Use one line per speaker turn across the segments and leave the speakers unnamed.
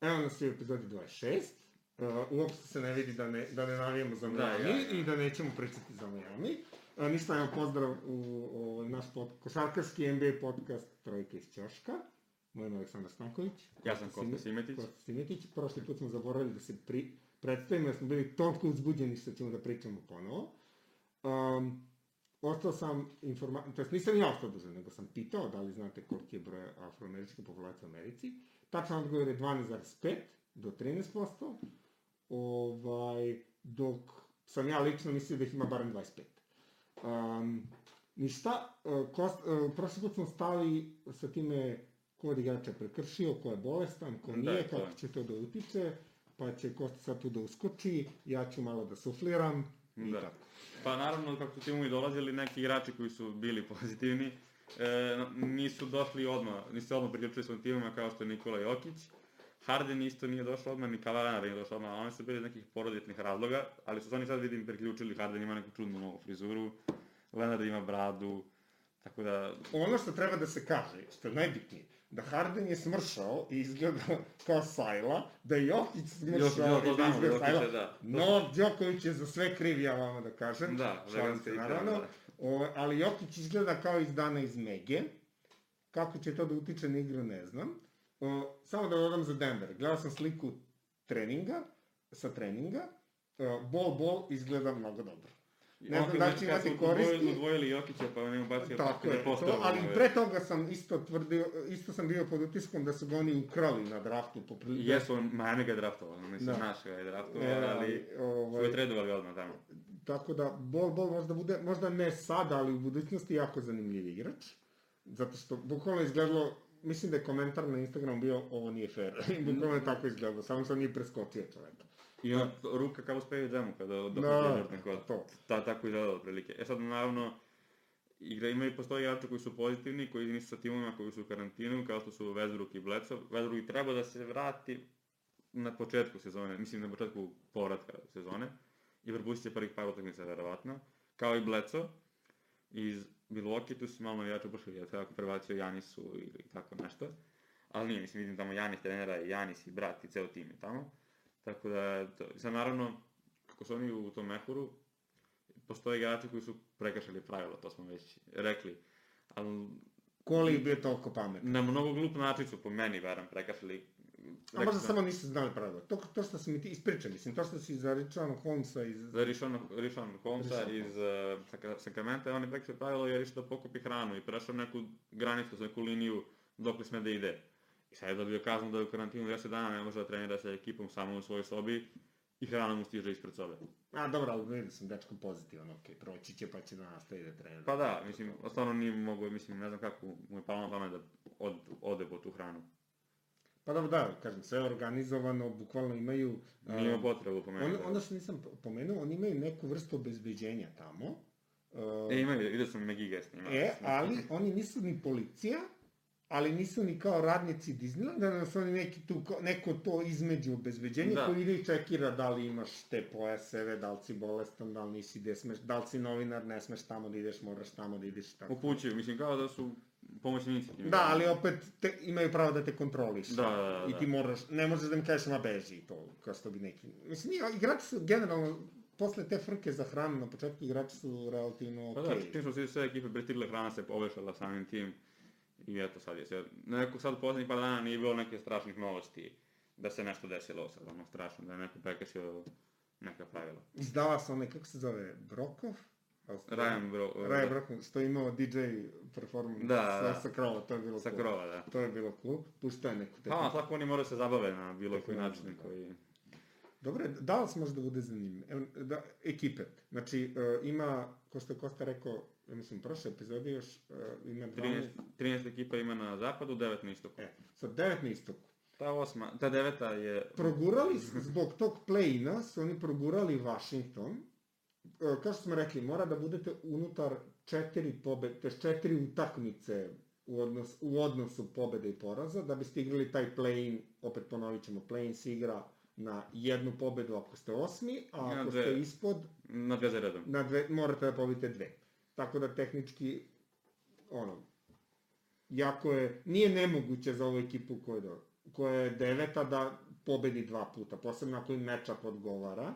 Evo nas je u epizodi 26. Uh, uopšte se ne vidi da ne, da ne navijamo za
Da,
Miami
ja, ja.
i da nećemo pričati za Miami. Uh, ništa, evo pozdrav u, u naš pod, košarkarski NBA podcast Trojke iz Ćoška. Moj ime je Aleksandar Stanković.
Ja sam Kosta Simetić.
Kosta Simetić. Prošli put smo zaboravili da se pri, predstavimo, jer smo bili toliko uzbuđeni što ćemo da pričamo ponovo. Um, ostao sam informa... To jest nisam ja ostao duže, nego sam pitao da li znate koliki je broj afroameričke populacije u Americi. Tačan odgovor je 12,5 do 13%, ovaj, dok sam ja lično mislio da ih ima barem 25. Um, ništa, uh, kost, uh, prošli put smo stali sa time ko od igrača prekršio, ko je bolestan, ko
Da,
nije,
je.
kako će to da utiče, pa će Kosta sad tu da uskoči, ja ću malo da sufliram, i
Da.
tako.
Pa naravno, kako su timovi dolazili, neki igrači koji su bili pozitivni, e, nisu došli odmah, nisu odmah priključili svojim timima kao što je Nikola Jokić. Harden isto nije došao odmah, ni Kavarar nije došao odmah, oni su bili iz nekih porodičnih razloga, ali su se oni sad vidim priključili, Harden ima neku čudnu novu frizuru, Leonard ima bradu, tako da,
Ono što treba da se kaže, što je najbitnije, da Harden je smršao i izgleda kao Sajla, da je Jokić smršao
Jo- jo, to
i da izgleda Sajla.
da.
No, Đoković je za sve kriv, ja vama da kažem.
Da,
Šalim se, naravno.
da.
O, ali Jokić izgleda kao iz dana iz Mege. Kako će to da utiče na igru, ne znam. O, samo da dodam za Denver. Gledao sam sliku treninga, sa treninga. O, bol, bol izgleda mnogo dobro. Ne znam da li će
znači, kad
imati koristi.
Odvojili, odvojili Jokića, pa on je ubacio
Tako je, to, ali pre toga sam isto tvrdio, isto sam bio pod utiskom da su ga oni ukrali na draftu poprilično.
Jesu, on, Miami ga je draftovao, mislim,
Da.
da. naš ga je draftovao,
E,
ali
ovaj-
su ga tradovali odmah tamo.
Tako da, Bol Bol možda bude, možda ne sada, ali u budućnosti jako zanimljiv igrač. Zato što bukvalno izgledalo, mislim da je komentar na Instagramu bio, ovo nije fair. Bukvalno je tako izgledalo, samo što nije preskočio čoveka.
I on, ruka kao uspeju džemu kada dok
Da,
da, tako,
to.
ta, tako izgledalo otprilike. E sad, naravno, igra, ima i postoji igrači koji su pozitivni, koji nisu sa timovima, koji su u karantinu, kao što su Westbrook i Bledsoe. Westbrook treba da se vrati na početku sezone, mislim na početku povratka sezone, i propustit će prvih par utakmica, verovatno, kao i Bledsoe. Iz Milwaukee tu su malo igrača upršili, ja tako prebacio Janisu ili tako nešto. Ali nije, mislim, vidim tamo Janis trenera i Janis i brat i ceo tim je tamo. Tako da, to, sad naravno, kako su oni u tom mehuru, postoje igrači koji su prekršili pravila, to smo već rekli. Ali
Koli je bio toliko pametan.
na mnogo glup način su po meni, veram, prekršili.
A možda samo nisu znali pravila. To, to što si mi ti ispričao, mislim, to što si za Richarda Holmesa iz...
Za Rishon Holmesa
Rishon
iz uh, Sakramenta, on je prekršio pravilo jer je išao da pokupi hranu i prešao neku granicu, neku liniju dok li sme da ide. I sad je dobio kaznu da je u karantinu 10 dana ne može da trenira sa ekipom samo u svojoj sobi i hrana mu stiže ispred sobe.
A, dobro, ali vidio sam dečkom pozitivan, okej, proći će pa će da nastavi da trenira.
Pa da, mislim, stvarno nije mogo, mislim, ne znam kako mu je palo na pamet da od, ode po tu hranu.
Pa dobro, da, kažem, sve je organizovano, bukvalno imaju...
Nije imao potrebu po meni.
On,
da-
onda što nisam pomenuo, oni imaju neku vrstu obezbeđenja tamo. Uh,
E, imaju, vidio sam Megiga s njima.
e, ali oni nisu ni policija, ali nisu ni kao radnici Disneylanda, nego su oni neki tu, neko to između obezbeđenja
Da.
koji ide i čekira da li imaš te pojaseve, da li si bolestan, da li nisi gde smeš, da li si novinar, ne smeš tamo da ideš, moraš tamo da ideš. Tako.
Upućuju, mislim, kao da su pomoćnici.
Da, ali opet te, imaju pravo da te kontroliš.
Da, da, da,
I ti
da.
moraš, ne možeš da mi kažeš ma beži to, kao što bi neki... Mislim, nije, igrači su generalno, posle te frke za hranu na početku igrači su relativno
Pa
okej.
da, čim smo svi sve ekipe pristigle, hrana se povešala samim tim. I eto sad je sve. Neko sad poslednjih par dana nije bilo neke strašnih novosti da se nešto desilo sad, ono strašno, da je neko prekršio neka pravila.
Izdala se onaj, kako se zove, Brokov?
Ryan Bro...
Ryan Brokov, što je imao DJ performance
Da,
sa,
da.
sa krova, to je bilo
Sa krova, da.
To je bilo cool. Puštao je neku
Pa,
tehniku.
svako oni moraju se zabave na bilo koji
način, da.
koji...
Dobro, Dallas može da bude zanimljiv. Evo, da, ekipe. Znači, uh, ima, ko što je Kosta rekao, mislim, prošle epizode još, uh, ima 12...
13, 13 ekipa ima na zapadu, 9 na istoku.
E, sad devet na istoku.
Ta osma, ta deveta je...
Progurali, zbog tog play-ina su oni progurali Washington. E, Kao što smo rekli, mora da budete unutar četiri pobede, to četiri utakmice u, odnos, u odnosu pobede i poraza, da biste igrali taj play-in, opet ponovit ćemo, play-in se igra na jednu pobedu ako ste osmi, a ako
dve.
ste ispod,
Na dve za redom.
na dve, morate da pobedite dve. Tako da tehnički, ono, jako je, nije nemoguće za ovu ekipu koja je, koja je deveta da pobedi dva puta, posebno ako im matchup odgovara.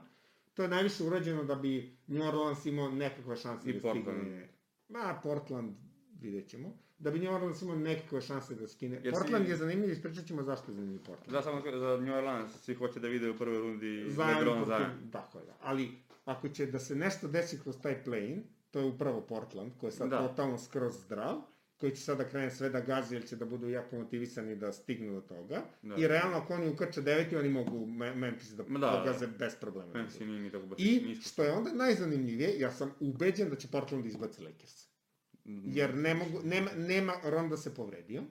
To je najviše urađeno da bi New Orleans imao nekakve šanse
I
da
Portland.
stigne. Ma, Portland, vidjet ćemo. Da bi New Orleans imao nekakve šanse da skine.
Jer si-
Portland je zanimljiv, ispričat ćemo zašto je zanimljiv Portland.
Da, samo za New Orleans, svi hoće da vide u prvoj rundi
Zajem
Lebron zajem.
Tako je, da. Ali, ako će da se nešto desi kroz taj play-in, to je upravo Portland, koji je sad
Da.
totalno skroz zdrav, koji će sada krene sve da gazi, jer će da budu jako motivisani da stignu do toga.
Da.
I realno, ako oni ukrče deveti, oni mogu Me- Memphis da,
da, da.
pogaze bez problema.
Memphis nije ni tako baš
I, što je onda najzanimljivije, ja sam ubeđen da će Portland izbaci Lakers.
Mm,
Jer ne mogu, nema, nema, Ronda se povredio.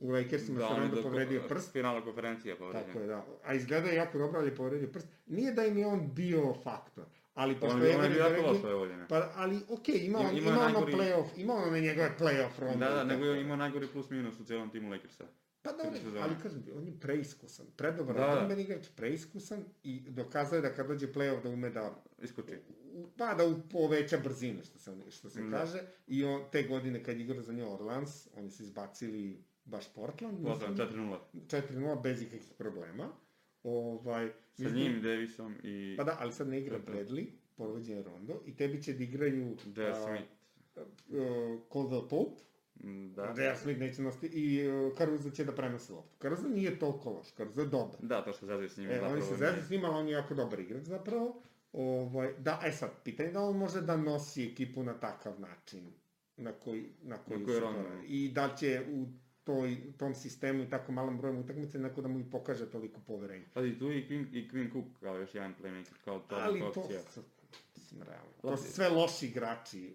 U Lakersima
da,
se Ronda
do
povredio prst.
Finala konferencija povredio.
Tako je, da. A izgleda je jako dobro, ali je povredio prst. Nije da im je on bio faktor, ali
Pa
pošto
on je, on je jako
rekli-
loš ove godine.
Pa, ali okej, ima on,
Ima-
ima,
ima
ono
najgori-
playoff, ima ono njegove playoff ronde.
Da, da, nego je imao najgori plus minus u cijelom timu Lakersa.
Pa
četiri sezone.
ali kažem ti, on je preiskusan, predobar
Da, da.
odbranbeni igrač, preiskusan i dokazuje da kad dođe playoff da ume da
Iskoči.
pa da u- poveća brzinu, što se, što se
Da.
kaže. I on, te godine kad je igrao za New Orleans, oni su izbacili baš Portland,
Portland
mislim,
4-0.
4-0 bez ikakvih problema. Ovaj,
Sa
mislim-
njim, Davisom i
Pa da, ali sad ne igra
Da, da.
Bradley, povređen je Rondo, i tebi će da igraju
J.R.
a,
Smith.
uh, Caldwell Pope,
Mm,
da.
Da.
J.R. Smith neće nositi, i uh, Caruso će da prenose loptu. Caruso nije toliko loš, Caruso je dobar.
Da, to što zezaju s njim.
E,
zapravo
oni se zezaju s njima, ali on je jako dobar igrač zapravo. Ovaj, da, e sad, pitanje da on može da nosi ekipu na takav način, na koji, na koji,
Na koji
se
Rondo.
to- I da će u toj, tom sistemu i tako malom brojem utakmice neko da mu i pokaže toliko poverenja.
Pazi, tu i Quinn, i Quinn Cook kao još jedan playmaker, kao to
Ali to, mislim, realno. To su sve loši igrači.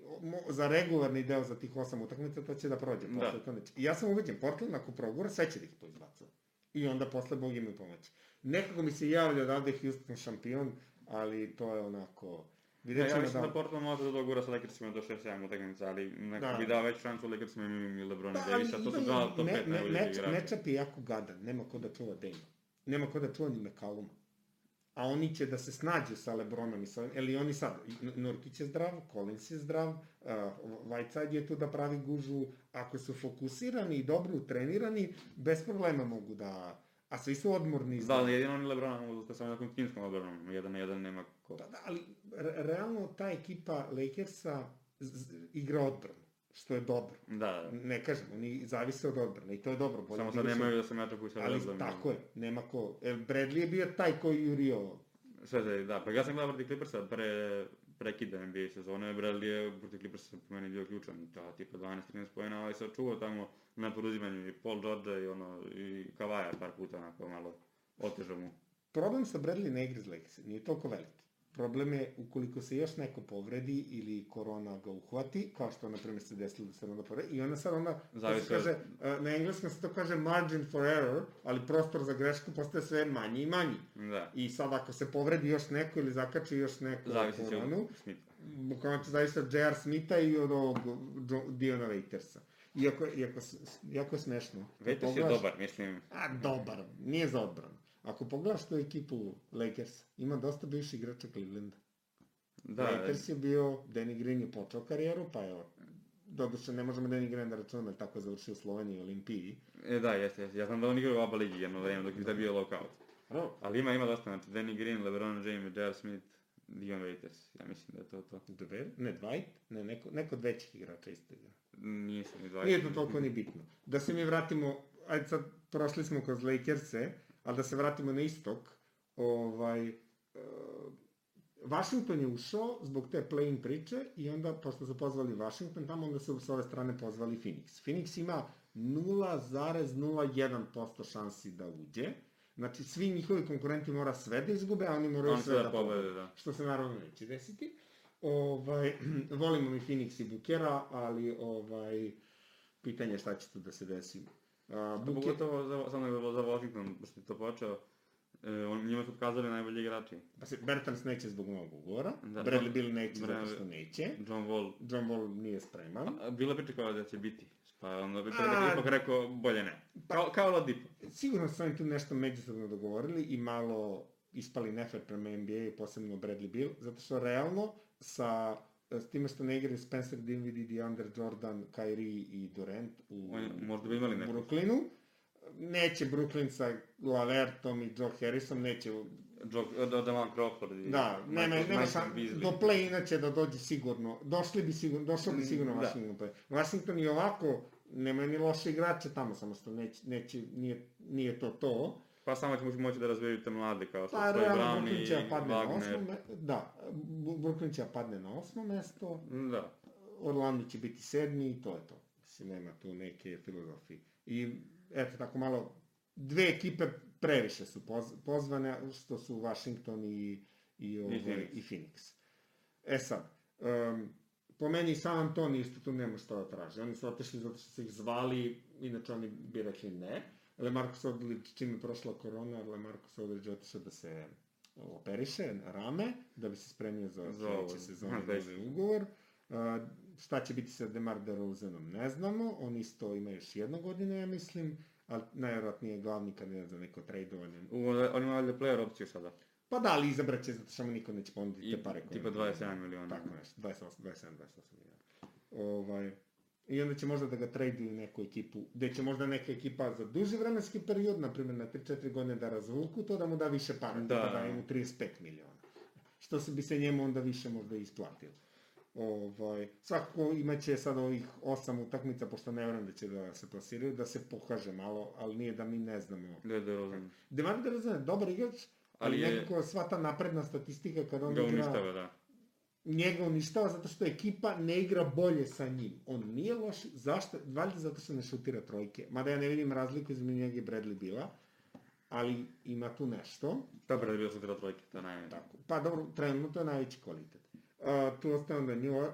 Za regularni deo za tih osam utakmica to će da prođe.
Da.
Posle to neće. I ja sam ubeđen, Portland ako progura, sve će da ih to izbacuje. I onda posle Bog im pomoći. Nekako mi se javlja odavde Houston šampion, ali to je onako...
Ja,
Vidjet
ja
ćemo
mislim da
da...
Portland može da dogura sa Lakersima do 6-7 utakmica, ali neko
Da.
bi dao već šansu Lakersima i LeBron i
Pa, ali
Davisa, to su dva top
me-
5
me-
najboljih
meč-
igrača.
Matchup je jako gadan, nema ko da čuva Dame. Nema ko da čuva ni McCalluma. A oni će da se snađu sa Lebronom i sa ili oni sad, Nurkić je zdrav, Collins je zdrav, uh, Whiteside je tu da pravi gužu, ako su fokusirani i dobro utrenirani, bez problema mogu da, a svi su odmorni.
Da, ali jedino oni LeBrona mogu da samo nekom timskom odbranom, jedan na jedan nema ko.
Pa da, ali re- realno ta ekipa Lakersa igra odbranu, što je dobro.
Da, da.
Ne kažem, oni zavise od odbrane i to je dobro. bolje
Samo
da
sad nemaju da se matchupuju sa
Ali
Lebronom.
tako je, nema ko. El Bradley je bio taj koji jurio.
Sve da, da, pa ja sam gledao protiv Clippersa pre prekida NBA sezone, Bradley je protiv Clippersa po meni bio ključan, da, tipa 12-13 pojena, ali se čuvao tamo na poduzimanju i Paul George i ono, i Kavaja par puta onako malo otežao mu.
Problem sa Bradley ne igra nije toliko veliki. Problem je ukoliko se još neko povredi ili korona ga uhvati, kao što na primjer se desilo da se onda povredi, i onda sad se
od-
kaže, e, na engleskom se to kaže margin for error, ali prostor za grešku postaje sve manji i manji.
Da,
I sad ako se povredi još neko ili zakači još neko
zavisi
koronu, bukvalno će zavisi od J.R. Smitha i od ovog Diona Waitersa. Iako, iako, jako smešno.
Waiters je dobar, mislim,
A, dobar, nije za odbranu. Ako pogledaš tu ekipu Lakers, ima dosta bivših igrača Clevelanda.
da,
Lakers je bio, Danny Green je počeo karijeru, pa evo, doduše ne možemo Danny Green da računamo, jer tako je završio u Sloveniji i Olimpiji.
e, da, jeste, jeste, ja znam da on igrao u oba ligi jedno vreme dok je tad bio lockout.
Bravo.
Ali ima, ima dosta, znači Danny Green, LeBron James, J.R. Smith, Dion Waiters, ja mislim da je to to.
Dve, ne, Dwight, ne, neko, neko od većih igrača isto igra.
Nisam ni dva.
Nije to toliko ni bitno. Da se mi vratimo, ajde sad prošli smo kroz Lakers-e, ali da se vratimo na istok, ovaj, uh, Washington je ušao zbog te play-in priče i onda, pošto su pozvali Washington, tamo onda su s ove strane pozvali Phoenix. Phoenix ima 0,01% šansi da uđe, znači svi njihovi konkurenti mora sve da izgube, a oni moraju
On
sve da
da pobede,
pobede
da.
što se naravno neće desiti. Ovaj, volimo mi Phoenix i Bukera, ali ovaj, pitanje je šta će tu da se desi. A,
Pa
Buker,
Pogotovo za, samo nego za Washington, pošto je to počeo, e, on, njima su otkazali najbolji igrači.
pa se, Bertans neće zbog novog ugovora,
Da.
Bradley Bill neće
Bra-
zato što neće,
John Wall,
John Wall nije spreman.
a, bila priča kao da će biti. Pa onda bi
A-
čovjek ipak rekao, bolje ne. Kao, kao Ladipo.
Sigurno su oni tu nešto međusobno dogovorili i malo ispali nefer prema NBA, posebno Bradley Bill, zato što realno sa s time što ne igraju Spencer Dinwiddie, DeAndre Jordan, Kyrie i Durant u,
možda bi imali
u
nekog.
Brooklynu. Neće Brooklyn sa Lavertom i Joe Harrisom, neće
Joe, da, Devan Crawford i...
Da, nema
Michael
šan,
Beasley.
do play inače da dođe sigurno, došli bi sigurno, došao bi
Mm,
sigurno
da.
Washington play. Washington i ovako, nema ni loše igrače tamo, samo što neće, neće nije, nije to to.
Pa samo će moći, da razvijaju te mlade kao što
Pa realno
Brown i
padne na osmo
Wagner.
da, Brooklyn će padne na osmo mesto,
Da.
Orlando će biti sedmi i to je to. Mislim, nema tu neke filozofije. I eto, tako malo, dve ekipe previše su poz, pozvane, što su Washington i, i, ovaj,
Phoenix.
i Phoenix. E sad, um, po meni San Antonio isto tu nema što da traži. Oni su otišli zato što su ih zvali, inače oni bi rekli ne. Lemarcus Odlić, čim je prošla korona, Lemarcus Odlić je otišao da se operiše rame, da bi se spremio za sledeće sezone
aha, već.
novi ugovor. Uh, šta će biti sa Demar DeRozanom, ne znamo. On isto ima još jednu godinu, ja mislim, ali najvjerojatnije je glavni kandidat za neko tradovanje.
U, on ima valjda player opciju sada.
Pa da, ali izabrat će, zato što mu niko neće ponuditi te pare. koje
tipa
on-
27 miliona.
Tako nešto, 28, 27, 28 miliona. Ovaj, I onda će možda da ga traduju neku ekipu, gde će možda neka ekipa za duži vremenski period, na primjer na 3-4 godine da razvuku to, da mu da više para,
Da.
da, da mu 35 miliona. Što se bi se njemu onda više možda isplatilo. Ovaj, svakako imaće sad ovih osam utakmica, pošto ne vjerujem da će da se plasiraju, da se pokaže malo, ali nije da mi ne znamo.
Da je DeRozan.
Demar DeRozan je dobar igrač, ali,
Ali je-
nekako sva ta napredna statistika kad on
Ga
igra
uništava, da.
Njega uništava zato što ekipa ne igra bolje sa njim. On nije loš, zašto? Valjda zato što ne šutira trojke. Mada ja ne vidim razliku između njega i Bradley Bila, ali ima tu nešto.
Je bio sam tada trojke, to je najmanje.
Tako. Pa dobro, trenutno je najveći kvalitet. Uh, tu ostaje onda New, uh,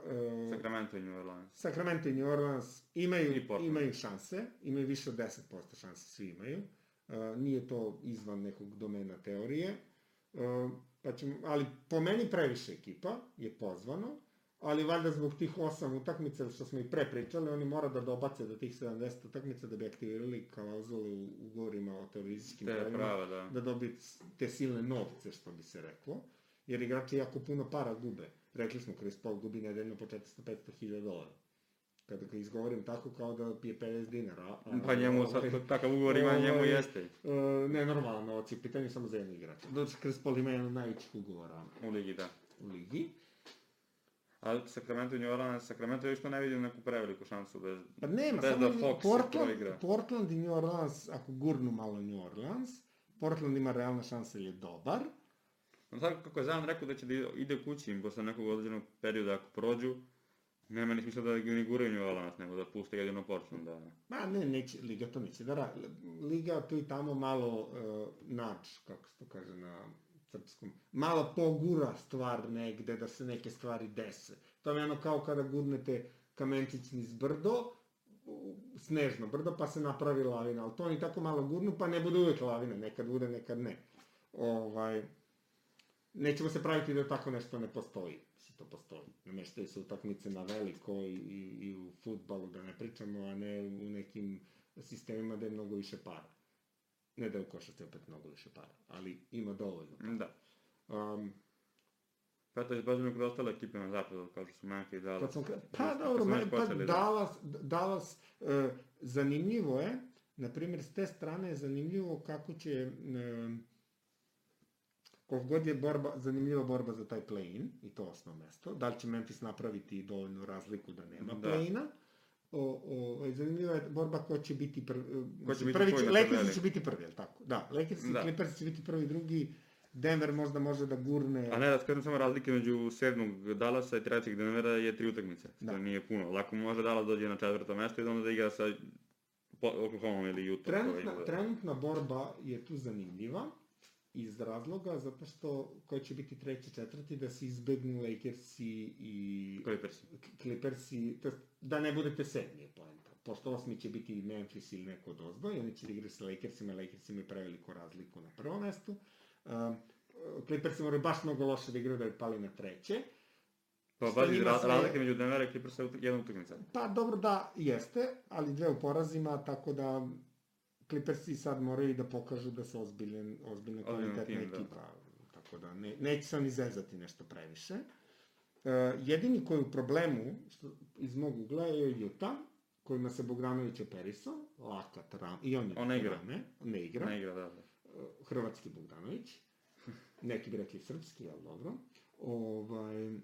Sacramento i New Orleans.
Sacramento i New Orleans imaju, imaju šanse, imaju više od 10% šanse, svi imaju. Uh, nije to izvan nekog domena teorije. Uh, pa ćemo, ali po meni previše ekipa je pozvano, ali valjda zbog tih osam utakmica, što smo i pre pričali, oni mora da dobace do tih 70 utakmica da bi aktivirali klauzule u ugovorima o teorizijskim
Te
pravima
prava, da.
da dobije te silne novce, što bi se reklo, jer igrači jako puno para gube. Rekli smo, Chris Paul gubi nedeljno po 400-500 hiljada dolara. Kada ga izgovorim tako kao da pije 50 dinara. a-
Pa njemu
ovaj,
sad takav ugovor ima, njemu
ovaj,
jeste.
e, ne, normalno, novac je u pitanju samo za jednog igrača. Doći Chris Paul ima jedan od najvećih ugovora
U ligi, da.
u ligi.
Ali Sacramento i New Orleans, Sacramento još to ne vidim neku preveliku šansu bez...
Pa nema,
Bez
samo
da Fox
Portland,
proigra.
Portland i New Orleans, ako gurnu malo New Orleans, Portland ima realna šansa jer je dobar.
No sad kako je Zion rekao da će da ide kući im posle nekog određenog perioda ako prođu, nema ni smisla da ga ne guraju New Orleans, nego da puste jedino Portland, da...
Ma ne, neće, Liga to neće da radi. Liga tu i tamo malo uh, nač, kako se to kaže na srpskom, malo pogura stvar negde da se neke stvari dese. To je ono kao kada gurnete kamenčić niz brdo, u- snežno brdo, pa se napravi lavina, ali to oni tako malo gurnu, pa ne bude uvek lavina, nekad bude, nekad ne. Ovaj, nećemo se praviti da tako nešto ne postoji. Mislim, to postoji. Nameštaju se utakmice na veliko i, i, i u futbalu, da ne pričamo, a ne u nekim sistemima da je mnogo više para. Ne da je u košarci opet mnogo više para, ali ima dovoljno.
Da.
Um,
Pa to je baš kod ostale ekipe na zapadu, kao što su Memphis i Dallas.
kad sam, pa dobro, me, pa
da.
Dallas, Dallas uh, zanimljivo je, na primjer, s te strane je zanimljivo kako će, um, koliko god je borba, zanimljiva borba za taj play-in, i to osnovno mesto, da li će Memphis napraviti dovoljnu razliku da nema
Da.
play-ina, o, o, zanimljiva je borba ko će biti prvi,
Ko će biti
prvi Lakersi
tabeli.
će biti prvi, jel tako? Da, Lakers i
Da.
Clippers će biti prvi, drugi, Denver možda može da gurne...
A ne, da skrenem samo razlike među sedmog Dallasa i trećeg Denvera je tri utakmice, što
Da.
nije puno. Lako može Dallas dođe na četvrto mesto i da onda da igra sa Oklahoma ili Utah.
Trenutna,
ima-
trenutna borba je tu zanimljiva iz razloga zato što ko će biti treći, četvrti, da se izbegnu Lakersi i
Clippersi.
Clippersi, to da ne budete sedmi je poenta. Pošto osmi će biti Memphis ili neko od ozdo i oni će da igraju sa Lakersima, Lakersi imaju preveliku razliku na prvom mestu. Um, Clippersi moraju baš mnogo loše da igraju da bi pali na treće.
Pa
njima
ra
sve-
razlike među Denvera i Clippersa je jedna utakmica.
Pa dobro da jeste, ali dve u porazima, tako da Clippersi sad moraju da pokažu da su ozbiljen, ozbiljna kvalitetna
tim, da.
ekipa. Tako da ne, neće se oni zezati nešto previše. jedini koji je u problemu, što, iz mog ugla, je Utah, kojima se Bogdanović operisao, laka tram, i on je
On ne igra.
trame, ne igra,
Ne igra, da, da.
Uh, hrvatski Bogdanović, neki bi rekli srpski, ali dobro, ovaj,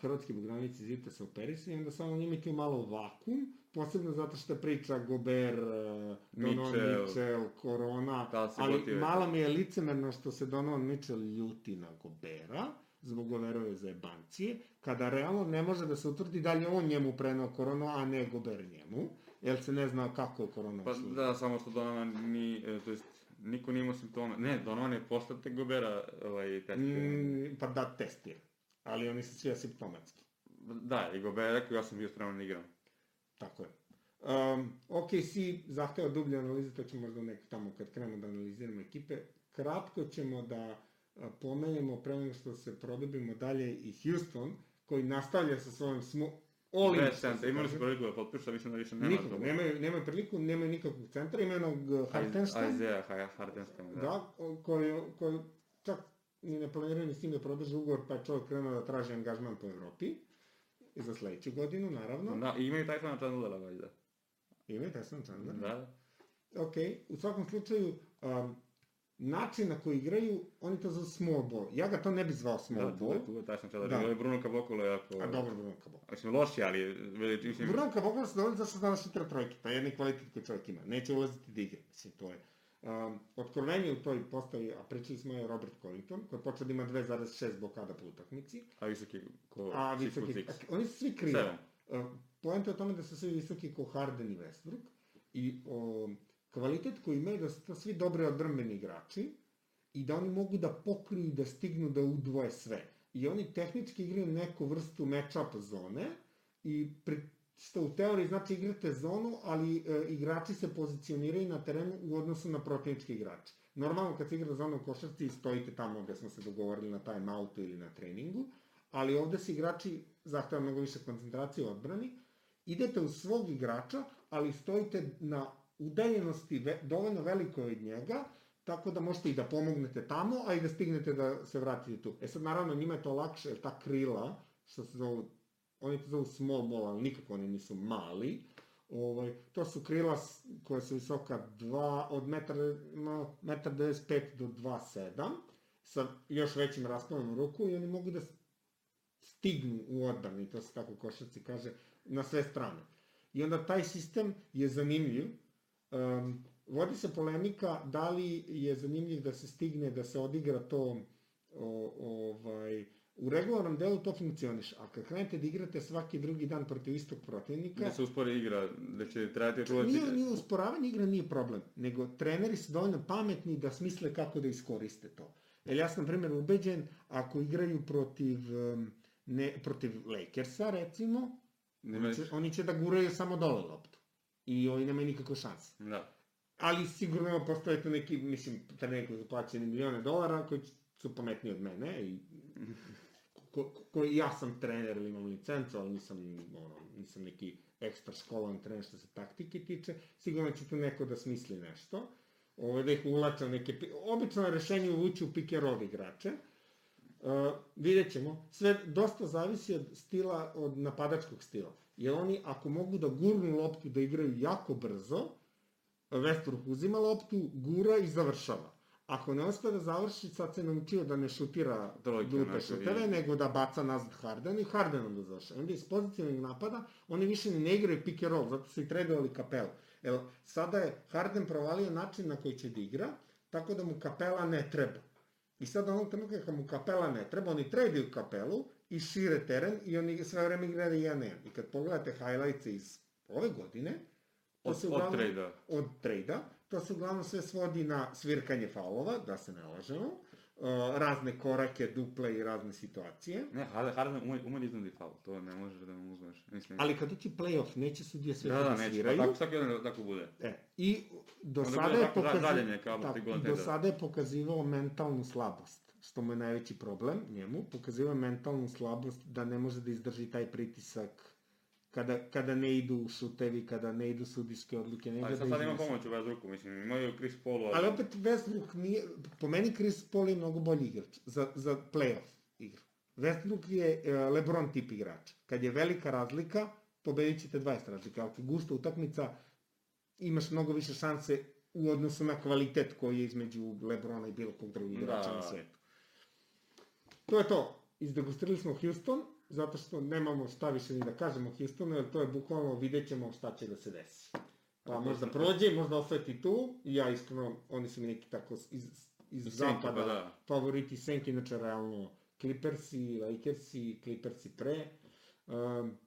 hrvatski Bogdanović iz se operisao i onda samo njima imati malo vakum, posebno zato što priča Gober, uh, Donovan
Mitchell.
Korona,
Da
ali malo mi je licemerno što se Donovan Mitchell ljuti na Gobera, zbog Goberove zajebancije, kada realno ne može da se utvrdi da li on njemu prenao koronu, a ne Gober njemu, jer se ne zna kako je korona
Pa
ušla.
da, samo što Donovan ni, e, to jest, niko nije imao simptome. Ne, Donovan je posle te Gobera ovaj, testiran.
Mm, pa da, testira. Ali oni su svi asimptomatski.
Da, i Gober je rekao, ja sam bio spreman da igram.
Tako je. Um, OKC zahteva dublje analize, to ćemo možda nek tamo kad krenemo da analiziramo ekipe. Kratko ćemo da pomenemo pre nego što se produbimo dalje i Houston, koji nastavlja sa svojim smo... Olim,
Bez centra, imali su priliku da potpišu, mislim da više nema
Nikako,
to.
nemaju, nemaju priliku, nemaju nikakvog centra, imaju onog uh, Hartenstein,
Isaiah Har- Hartenstein, da.
da, koji, koji čak ni ne planiraju ni s tim da produže ugovor, pa je čovjek krenuo da traži angažman po Evropi. I za sledeću godinu, naravno.
Da, i imaju Tysona Chandlera, valjda.
Ima i Tesla Chandler.
Da.
Ok, u svakom slučaju, um, način na koji igraju, oni to zovu small ball. Ja ga to ne bi zvao small
Da, tu
ball.
je, tu je Tyson Chandler.
Da.
Da. Bruno Caboclo je jako...
A dobro, Bruno Caboclo.
Mislim, loši, ali... veli- Mislim,
Bruno Caboclo se dovoljno zašto zna da šutira trojke, pa jedni kvalitet koji čovjek ima. Neće ulaziti da igra, mislim, to je. Um, otkrovenje u toj postavi, a pričali smo je Robert Covington, koji je počeo da ima 2,6 blokada po utakmici,
a visoki ko
a visoki,
six.
a, oni su svi.
Seven.
Uh, Poenta je u tome da su svi visoki ko Harden i Westbrook i o, kvalitet koji imaju da su to svi dobri odbrambeni igrači i da oni mogu da pokriju i da stignu da udvoje sve. I oni tehnički igraju neku vrstu match-up zone i pri, što u teoriji znači igrate zonu, ali e, igrači se pozicioniraju na terenu u odnosu na protivnički igrače. Normalno kad se igra zona u košarci stojite tamo gde smo se dogovorili na time outu ili na treningu, ali ovde se igrači zahteva mnogo više koncentracije u odbrani, idete u svog igrača, ali stojite na udaljenosti ve, dovoljno velikoj od njega, tako da možete i da pomognete tamo, a i da stignete da se vratite tu. E sad, naravno, njima je to lakše, jer ta krila, što se zovu, oni to zovu small ball, ali nikako oni nisu mali, ovaj, to su krila koja su visoka 2, od metar, no, metar 95 do 2,7, sa još većim rasponom ruku i oni mogu da stignu u odbrani, to se tako košarci kaže, na sve strane. I onda taj sistem je zanimljiv. Um, vodi se polemika da li je zanimljiv da se stigne, da se odigra to o, ovaj, u regularnom delu to funkcioniš, a kad krenete da igrate svaki drugi dan protiv istog protivnika,
Da se uspori igra, da će trebati čuvati...
nije, nije usporavanje igre nije problem, nego treneri su dovoljno pametni da smisle kako da iskoriste to. Jer ja sam, na primjer, ubeđen, ako igraju protiv, ne, protiv Lakersa, recimo, oni će, oni će da guraju samo dole loptu. I oni nemaju nikakve šanse.
Da.
Ali sigurno postoje tu neki, mislim, treneri koji su plaćeni milione dolara, koji su pametniji od mene i ko, ko, ja sam trener ili imam licencu, ali nisam, ono, nisam neki ekstra školovan trener što se taktike tiče, sigurno će tu neko da smisli nešto, ovo, da ih ulače u neke, obično je rešenje uvući u roll igrače, Uh, vidjet ćemo, sve dosta zavisi od stila, od napadačkog stila. Jer oni, ako mogu da gurnu loptu da igraju jako brzo, Westbrook uzima loptu, gura i završava. Ako ne uspe da završi, sad se naučio da ne šutira
Trojke, onako,
šuteve,
i-
nego da baca nazad Harden i Hardenom da završava. Onda iz pozitivnog napada oni više ne igraju pick and roll, zato su i tradovali kapelu. Evo, sada je Harden provalio način na koji će da igra, tako da mu kapela ne treba. I sad onog trenutka kad mu kapela ne treba, oni traduju kapelu i šire teren i oni sve vreme igraju 1 1 I kad pogledate highlights iz ove godine,
Od, od
uglavnom,
trejda.
od trejda, to se uglavnom sve svodi na svirkanje faulova, da se ne lažemo, uh, razne korake, duple i razne situacije.
Ne, Harden, Harden ume, ume da iznudi faul, to ne možeš da mu uzmeš. Mislim,
Ali kad doći playoff, neće sudije sve
da,
da,
da,
da
neće, pa
sviraju.
tako, svaki jedan da tako bude.
E, I do
Onda
sada je
tako
pokazivao...
kao Golden
do
State-a.
sada je pokazivao mentalnu slabost, što mu je najveći problem njemu. Pokazivao mentalnu slabost da ne može da izdrži taj pritisak kada, kada ne idu šutevi, kada ne idu sudijske odluke, ne
Ali sad, sad ima pomoć u Westbrooku, mislim, imaju Chris Paul,
Ali opet Westbrook nije, po meni Chris Paul je mnogo bolji igrač za, za playoff igru. Westbrook je e, LeBron tip igrač. Kad je velika razlika, pobedit ćete 20 razlika. Ako gusta utakmica, imaš mnogo više šanse u odnosu na kvalitet koji je između Lebrona i bilo kog drugog igrača
Da.
na svetu. To je to. Izdegustirali smo Houston, zato što nemamo šta više ni da kažemo Houstonu, jer to je bukvalno vidjet ćemo šta će da se desi. Pa možda prođe, možda osveti tu, i ja iskreno, oni su mi neki tako iz, iz
senke,
zapada
pa da.
favoriti senke, inače realno Clippersi, Lakersi, Clippersi pre. Um,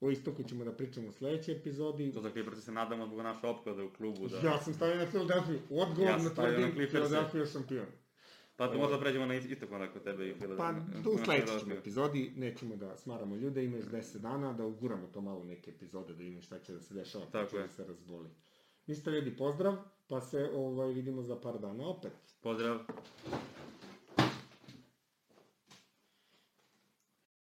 o istoku ćemo da pričamo u sledećoj epizodi.
To za Clipperse se nadamo zbog naše opklade u klubu. Da...
Ja sam stavio na Philadelphia,
Ja sam stavio na
tvrdim. Philadelphia šampion.
Pa da možda pređemo na istok kod tebe i
Pa,
Philadelphia.
tu u
Philadelphia.
epizodi, nećemo da smaramo ljude, ima još 10 dana, da uguramo to malo neke epizode, da vidimo šta će da se dešava, pa
Tako
da se razboli. Ništa ljudi, pozdrav, pa se ovaj, vidimo za par dana opet.
Pozdrav.